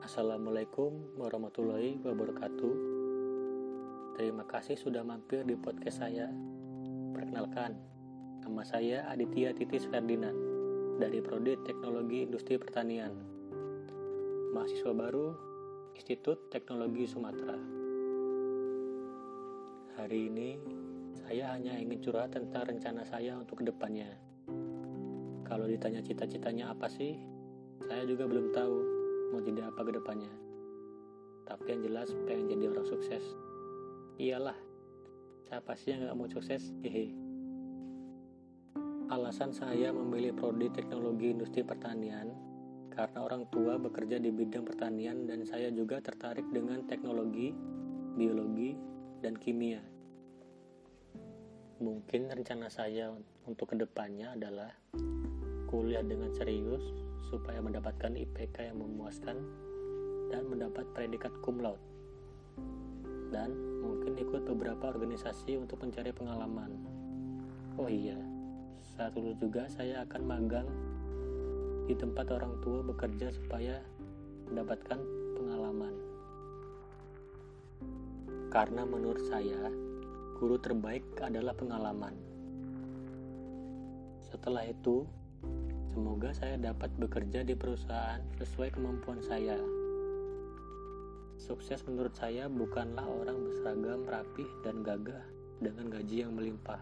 Assalamualaikum warahmatullahi wabarakatuh. Terima kasih sudah mampir di podcast saya. Perkenalkan, nama saya Aditya Titis Ferdinand dari Prodi Teknologi Industri Pertanian. Mahasiswa baru Institut Teknologi Sumatera. Hari ini saya hanya ingin curhat tentang rencana saya untuk ke depannya. Kalau ditanya cita-citanya apa sih, saya juga belum tahu mau jadi apa ke depannya. Tapi yang jelas pengen jadi orang sukses. Iyalah, siapa sih yang gak mau sukses? Hehe. Alasan saya memilih prodi teknologi industri pertanian karena orang tua bekerja di bidang pertanian dan saya juga tertarik dengan teknologi, biologi, dan kimia. Mungkin rencana saya untuk ke depannya adalah kuliah dengan serius supaya mendapatkan IPK yang memuaskan dan mendapat predikat cum laude. Dan mungkin ikut beberapa organisasi untuk mencari pengalaman. Oh iya, saat lulus juga saya akan magang di tempat orang tua bekerja supaya mendapatkan pengalaman. Karena menurut saya, guru terbaik adalah pengalaman. Setelah itu, Semoga saya dapat bekerja di perusahaan sesuai kemampuan saya. Sukses menurut saya bukanlah orang berseragam rapih dan gagah dengan gaji yang melimpah,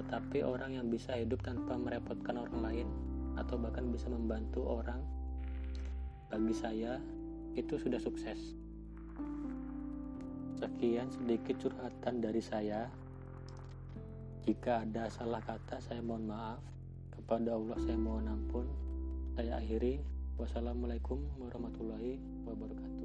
tetapi orang yang bisa hidup tanpa merepotkan orang lain atau bahkan bisa membantu orang. Bagi saya, itu sudah sukses. Sekian sedikit curhatan dari saya. Jika ada salah kata, saya mohon maaf. Kepada Allah saya mohon ampun. Saya akhiri. Wassalamualaikum warahmatullahi wabarakatuh.